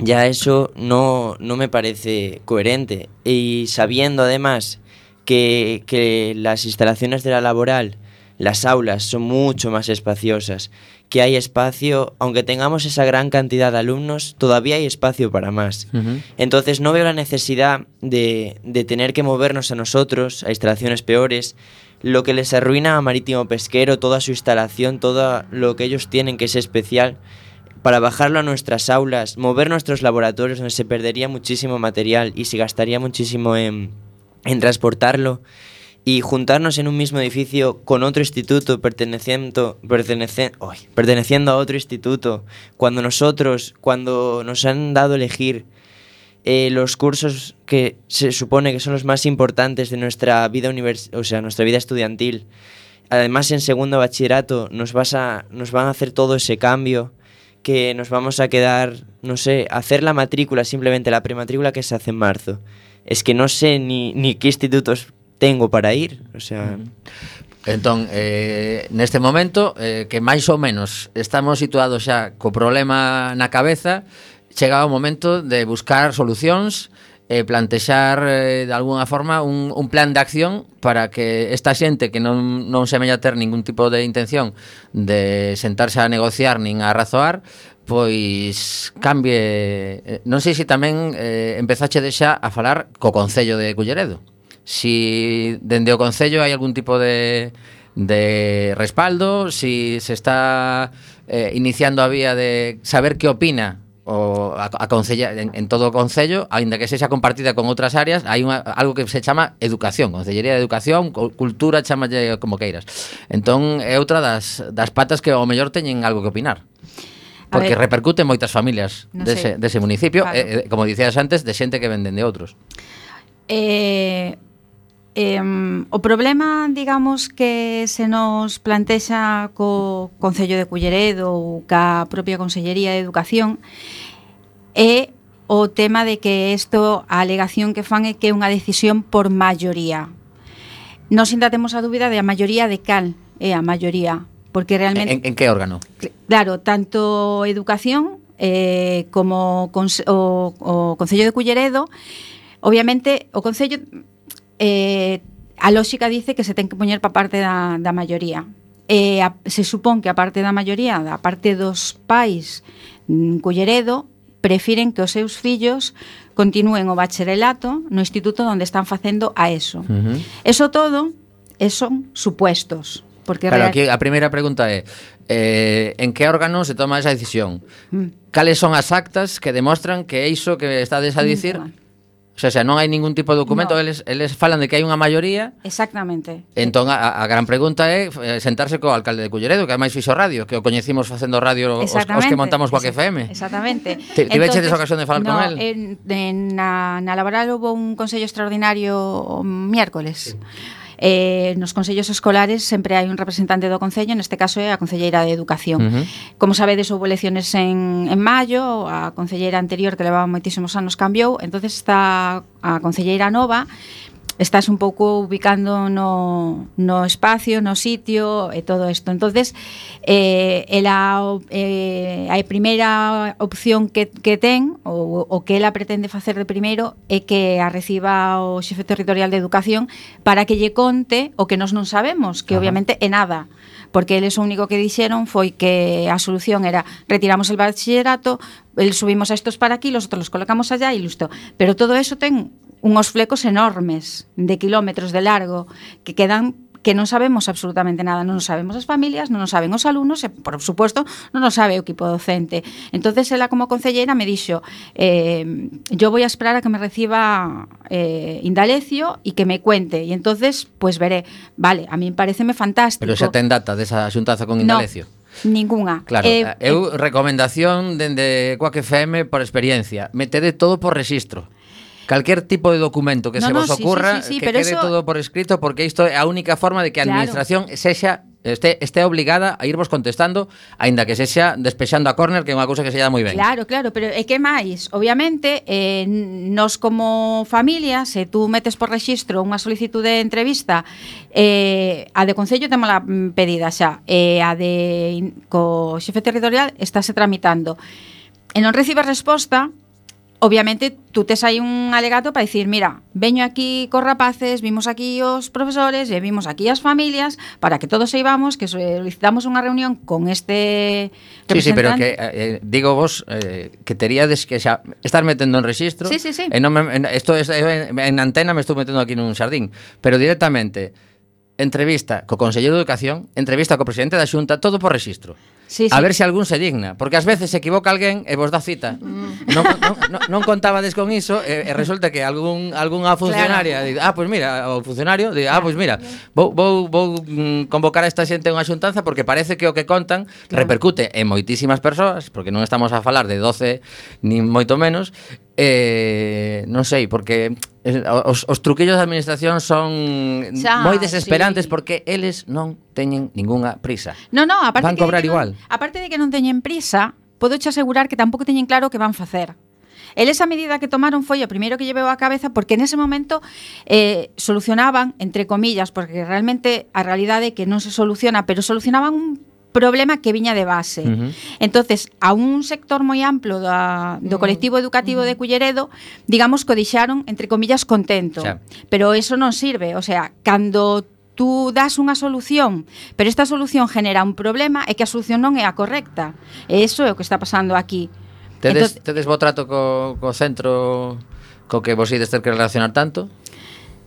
ya eso no, no me parece coherente. Y sabiendo además que, que las instalaciones de la laboral, las aulas son mucho más espaciosas, que hay espacio, aunque tengamos esa gran cantidad de alumnos, todavía hay espacio para más. Entonces no veo la necesidad de, de tener que movernos a nosotros, a instalaciones peores, lo que les arruina a Marítimo Pesquero, toda su instalación, todo lo que ellos tienen que es especial, para bajarlo a nuestras aulas, mover nuestros laboratorios donde se perdería muchísimo material y se gastaría muchísimo en, en transportarlo y juntarnos en un mismo edificio con otro instituto perteneciendo, pertenece- perteneciendo a otro instituto, cuando nosotros, cuando nos han dado elegir eh, los cursos que se supone que son los más importantes de nuestra vida univers o sea, nuestra vida estudiantil. Además, en segundo bachillerato nos, vas a, nos van a hacer todo ese cambio, que nos vamos a quedar, no sé, hacer la matrícula, simplemente la prematrícula que se hace en marzo. Es que no sé ni, ni qué institutos tengo para ir, o sea. Entón, eh, neste momento, eh, que máis ou menos estamos situados xa co problema na cabeza, chega o momento de buscar solucións e eh, plantexar eh, de alguna forma un, un plan de acción para que esta xente que non, non semella ter ningún tipo de intención de sentarse a negociar nin a razoar pois cambie eh, non sei se tamén eh, empezaxe de xa a falar co Concello de Culleredo si dende o Concello hai algún tipo de, de respaldo, si se está eh, iniciando a vía de saber que opina o a, a concella, en, en todo o Concello, aínda que sexa compartida con outras áreas, hai unha, algo que se chama educación, Concellería de Educación, Cultura, chamalle como queiras. Entón, é outra das, das patas que ao mellor teñen algo que opinar. Porque ver, repercute en moitas familias no dese, dese municipio, claro. eh, como dicías antes, de xente que venden de outros. Eh, Eh, o problema, digamos, que se nos plantexa co Concello de Culleredo ou ca propia Consellería de Educación é o tema de que isto, a alegación que fan é que é unha decisión por maioría. Nos ainda temos a dúbida de a maioría de cal é a maioría, porque realmente... En, en que órgano? Claro, tanto Educación eh, como o, o Concello de Culleredo Obviamente, o Concello eh, a lógica dice que se ten que poñer pa parte da, da maioría. E a, se supón que a parte da maioría, da parte dos pais mm, culleredo, prefiren que os seus fillos continúen o bacharelato no instituto onde están facendo a eso. Uh -huh. Eso todo son supuestos. Porque claro, real... aquí a primeira pregunta é eh, en que órgano se toma esa decisión? Mm. Cales son as actas que demostran que é iso que estades a dicir? Mm, claro sea, xa non hai ningún tipo de documento, no. eles, eles falan de que hai unha maioría. Exactamente. Entón, a, a gran pregunta é eh, sentarse co alcalde de Culleredo, que ademais fixo radio, que o coñecimos facendo radio os, os que montamos coa FM. Exactamente. Tiveche esa ocasión de falar no, con él? En, en, na, na laboral houve un consello extraordinario o miércoles. Sí eh, nos consellos escolares sempre hai un representante do Concello, neste caso é a Concelleira de Educación. Uh -huh. Como sabedes, houve elecciones en, en maio, a Concelleira anterior, que levaba moitísimos anos, cambiou, entonces está a Concelleira Nova, estás un pouco ubicando no, no espacio, no sitio e todo isto. Entonces, eh, ela, eh, a primeira opción que, que ten ou o que ela pretende facer de primeiro é que a reciba o xefe territorial de educación para que lle conte o que nós non sabemos, que Ajá. obviamente é nada porque eles o único que dixeron foi que a solución era retiramos el bachillerato, el subimos a estos para aquí, los otros los colocamos allá e listo. Pero todo eso ten unos flecos enormes de kilómetros de largo que quedan que non sabemos absolutamente nada, non nos sabemos as familias, non nos saben os alumnos e, por suposto, non nos sabe o equipo docente. entonces ela como concelleira me dixo eh, yo voy a esperar a que me reciba eh, Indalecio e que me cuente. E entonces, pues veré. Vale, a mí pareceme fantástico. Pero xa ten data desa xuntaza con Indalecio? No. Ninguna. Claro, eh, eu eh, recomendación dende Coac FM por experiencia, metede todo por registro calquer tipo de documento que no, se vos no, ocurra, sí, sí, sí, que quede eso... todo por escrito, porque isto é a única forma de que a claro. administración sexa este, este obligada a irvos contestando aínda que sexa despexando a córner que é unha cousa que se lla moi ben. Claro, claro, pero e que máis? Obviamente, eh, nos como familia, se tú metes por rexistro unha solicitud de entrevista, eh, a de Concello temos la pedida xa, eh, a de co xefe territorial estáse tramitando. E non recibes resposta, obviamente tú tes aí un alegato para dicir, mira, veño aquí cos rapaces, vimos aquí os profesores e vimos aquí as familias para que todos saibamos que solicitamos unha reunión con este Sí, sí, pero que eh, eh, digo vos eh, que teríades que xa estar metendo en registro. Sí, sí, sí. E non me, en, esto es, en, en antena me estou metendo aquí nun xardín, pero directamente entrevista co Conselleiro de Educación, entrevista co Presidente da Xunta, todo por rexistro. Sí, sí. A ver se algún se digna, porque ás veces se equivoca alguén e vos dá cita. Mm. Non, non, non contabades con iso e, e resulta que algún algunha funcionaria claro. di, ah, pois pues mira, o funcionario di, ah, pois pues mira, vou, vou, vou mm, convocar a esta xente a unha xuntanza porque parece que o que contan claro. repercute en moitísimas persoas, porque non estamos a falar de 12 nin moito menos, eh, non sei, porque Os, os truquillos da administración son xa, moi desesperantes sí. porque eles non teñen ningunha prisa. No, no, aparte van cobrar que igual. Non, aparte de que non teñen prisa, podo che asegurar que tampouco teñen claro o que van facer. El esa medida que tomaron foi o primeiro que lleveu a cabeza porque en ese momento eh, solucionaban, entre comillas, porque realmente a realidade é que non se soluciona, pero solucionaban un problema que viña de base. Uh -huh. Entonces, a un sector moi amplo da, do colectivo educativo uh -huh. de Culleredo, digamos que o deixaron, entre comillas, contento. Xa. Pero eso non sirve, o sea, cando tú das unha solución, pero esta solución genera un problema e que a solución non é a correcta. E iso é o que está pasando aquí. Tedes, entón- tedes bo trato co, co centro co que vos ides ter que relacionar tanto?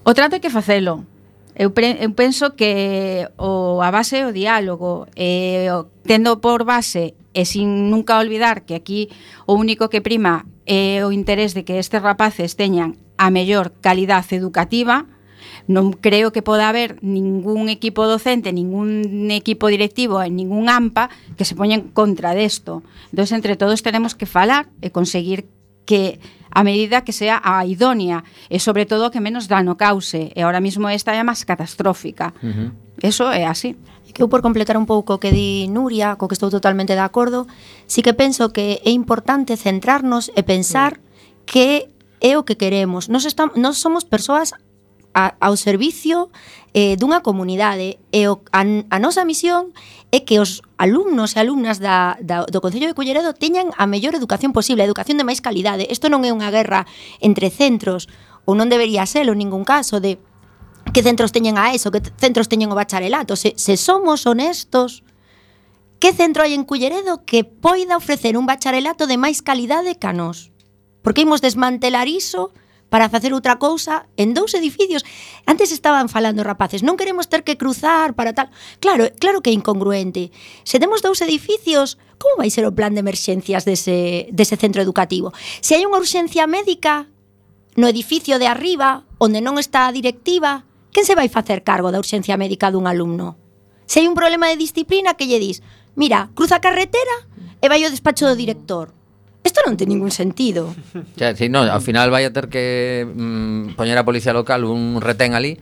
O trato hai que facelo Eu, pre, eu penso que o, a base é o diálogo, eh, o, tendo por base e sin nunca olvidar que aquí o único que prima é o interés de que estes rapaces teñan a mellor calidade educativa, non creo que poda haber ningún equipo docente, ningún equipo directivo, ningún AMPA que se poña en contra desto. Entón, entre todos tenemos que falar e conseguir que a medida que sea a idónea e sobre todo que menos dano cause e ahora mismo esta é a máis catastrófica. Uh -huh. eso é así. Que eu por completar un pouco o que di Nuria co que estou totalmente de acordo sí que penso que é importante centrarnos e pensar mm. que é o que queremos. Nos, estamos, nos somos persoas a, ao servicio eh, dunha comunidade e o, a, a nosa misión é que os alumnos e alumnas da, da, do Concello de Culleredo teñan a mellor educación posible, a educación de máis calidade. Isto non é unha guerra entre centros, ou non debería ser en ningún caso, de que centros teñen a ESO, que centros teñen o bacharelato. Se, se somos honestos, que centro hai en Culleredo que poida ofrecer un bacharelato de máis calidade que a nós? Porque imos desmantelar iso para facer outra cousa en dous edificios. Antes estaban falando rapaces, non queremos ter que cruzar para tal. Claro, claro que é incongruente. Se temos dous edificios, como vai ser o plan de emerxencias dese, dese centro educativo? Se hai unha urxencia médica no edificio de arriba, onde non está a directiva, quen se vai facer cargo da urxencia médica dun alumno? Se hai un problema de disciplina que lle dis, mira, cruza a carretera e vai ao despacho do director Isto non ten ningún sentido. Xa, si, no, ao final vai a ter que mm, poñer a policía local un retén ali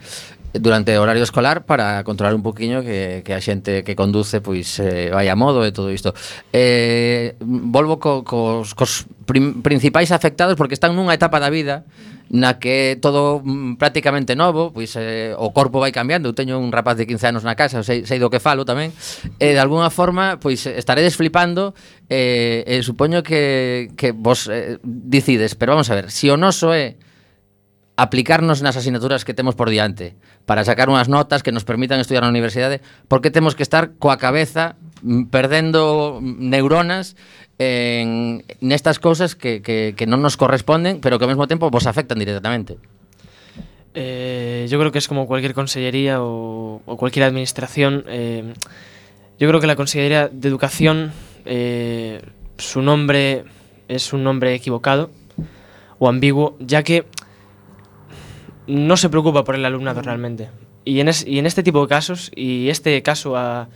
durante o horario escolar para controlar un poquinho que, que a xente que conduce pois eh, vai a modo e todo isto. Eh, volvo co, cos, cos prim, principais afectados porque están nunha etapa da vida na que todo mm, prácticamente novo, pois eh, o corpo vai cambiando. Eu teño un rapaz de 15 anos na casa, sei, sei do que falo tamén. E eh, de algunha forma, pois estaredes flipando eh, e eh, eh, supoño que, que vos eh, decides, pero vamos a ver, se si o noso é aplicarnos nas asignaturas que temos por diante para sacar unhas notas que nos permitan estudiar na universidade, por que temos que estar coa cabeza perdendo neuronas en nestas cousas que, que, que nos corresponden, pero que ao mesmo tempo vos afectan directamente. Eh, yo creo que es como cualquier consellería o, cualquier administración. eh, yo creo que la Consellería de Educación, eh, su nombre es un nombre equivocado o ambiguo, ya que no se preocupa por el alumnado realmente. Y en, es- y en este tipo de casos, y este caso ha,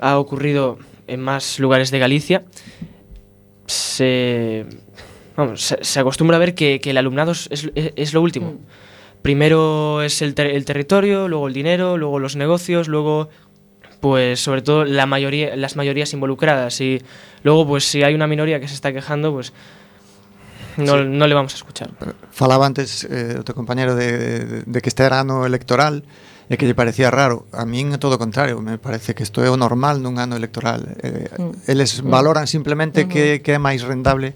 ha ocurrido en más lugares de Galicia, se, vamos, se, se acostumbra a ver que, que el alumnado es, es- es lo último. Primero es el, ter- el territorio, luego el dinero, luego los negocios, luego pues sobre todo la mayoría, las mayorías involucradas y luego pues si hay una minoría que se está quejando pues no, Sí. no le vamos a escuchar. Falaba antes eh, o teu compañero de, de, de que este era ano electoral e que lle parecía raro. A min é todo o contrario, me parece que isto é o normal nun ano electoral. Eh, mm. Eles valoran simplemente mm -hmm. que, que é máis rendable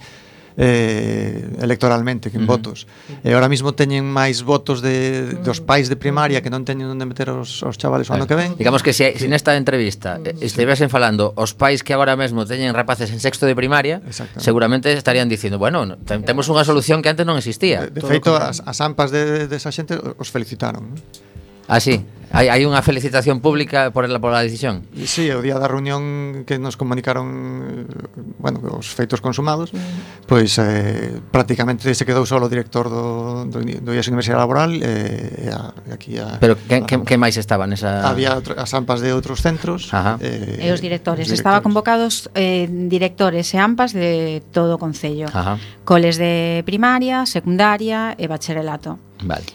eh, electoralmente que en uh votos. E eh, ahora mismo teñen máis votos de, dos pais de primaria que non teñen onde meter os, os chavales o ano eh, que ven. Digamos que se, se nesta entrevista eh, estivesen falando os pais que agora mesmo teñen rapaces en sexto de primaria, seguramente estarían dicindo, bueno, te, temos unha solución que antes non existía. De, de feito, as, as ampas de, de, de esa xente os felicitaron. ¿no? Ah, Así. Hai, hai unha felicitación pública por la, por a decisión. Sí, o día da reunión que nos comunicaron bueno, os feitos consumados, pois eh, prácticamente se quedou só o director do, do, do IES Universidade Laboral eh, e eh, aquí a... Pero que, a, que, que máis estaban esa... Había otro, as AMPAs de outros centros. Ajá. Eh, e os directores. Os directores. Estaba convocados eh, directores e AMPAs de todo o Concello. Ajá. Coles de primaria, secundaria e bacharelato. Vale.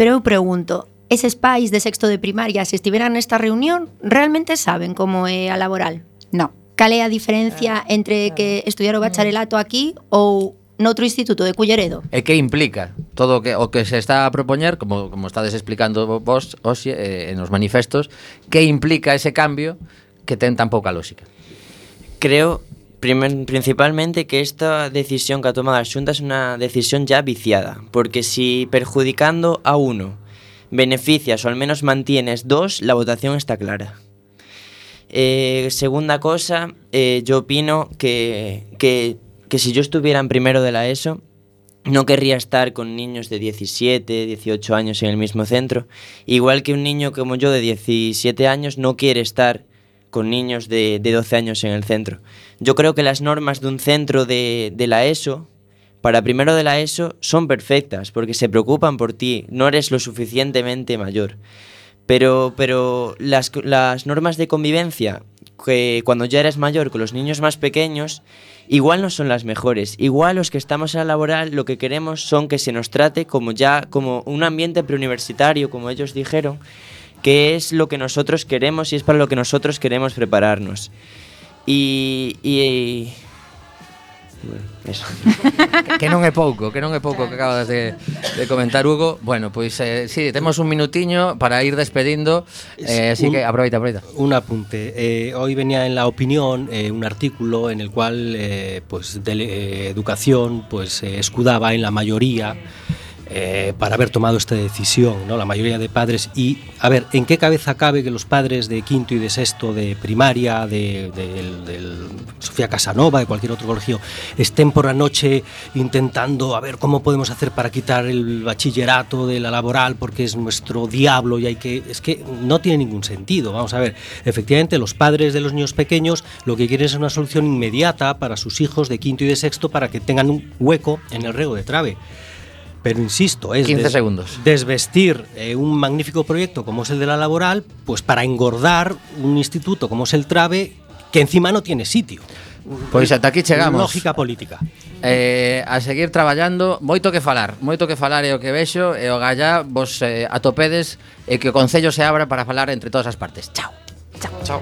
Pero eu pregunto, eses pais de sexto de primaria se estiveran nesta reunión, realmente saben como é a laboral? No. Cal é a diferencia ah, entre que estudiar o bacharelato mm. aquí ou noutro instituto de Culleredo? E que implica todo o que, o que se está a propoñer, como, como estades explicando vos hoxe eh, nos manifestos, que implica ese cambio que ten tan pouca lógica? Creo principalmente que esta decisión que ha tomado a Xunta es una decisión ya viciada, porque si perjudicando a uno beneficias o al menos mantienes dos, la votación está clara. Eh, segunda cosa, eh, yo opino que, que, que si yo estuviera en primero de la ESO, no querría estar con niños de 17, 18 años en el mismo centro, igual que un niño como yo de 17 años no quiere estar con niños de, de 12 años en el centro. Yo creo que las normas de un centro de, de la ESO, para primero de la ESO, son perfectas, porque se preocupan por ti, no eres lo suficientemente mayor. Pero, pero las, las normas de convivencia, que cuando ya eres mayor con los niños más pequeños, igual no son las mejores. Igual los que estamos en la laboral lo que queremos son que se nos trate como ya como un ambiente preuniversitario, como ellos dijeron, que es lo que nosotros queremos y es para lo que nosotros queremos prepararnos. Y, y, Bueno, eso. que non é pouco, que non é pouco que acabas de, de comentar, Hugo. Bueno, pois eh, sí, temos un minutiño para ir despedindo, eh, así un, que aproveita, aproveita. Un apunte. Eh, hoy venía en La Opinión eh, un artículo en el cual eh, pues, de eh, educación pues, eh, escudaba en la mayoría... eh, para haber tomado esta decisión, ¿no? La mayoría de padres. Y, a ver, ¿en qué cabeza cabe que los padres de quinto y de sexto de primaria, de, del- del Sofía Casanova, de cualquier otro colegio, estén por la noche intentando a ver cómo podemos hacer para quitar el bachillerato de la laboral porque es nuestro diablo y hay que. Es que no tiene ningún sentido. Vamos a ver, efectivamente, los padres de los niños pequeños lo que quieren es una solución inmediata para sus hijos de quinto y de sexto para que tengan un hueco en el rego de trave. Pero insisto, es 15 des segundos. desvestir eh, un magnífico proyecto como es el de la laboral, pues para engordar un instituto como es el Trave, que encima no tiene sitio. Pois ata aquí chegamos. Lógica política. Eh, a seguir traballando, moito que falar, moito que falar é o que vexo e o gallá vos eh, atopedes e que o concello se abra para falar entre todas as partes. Chao. Chao. Chao.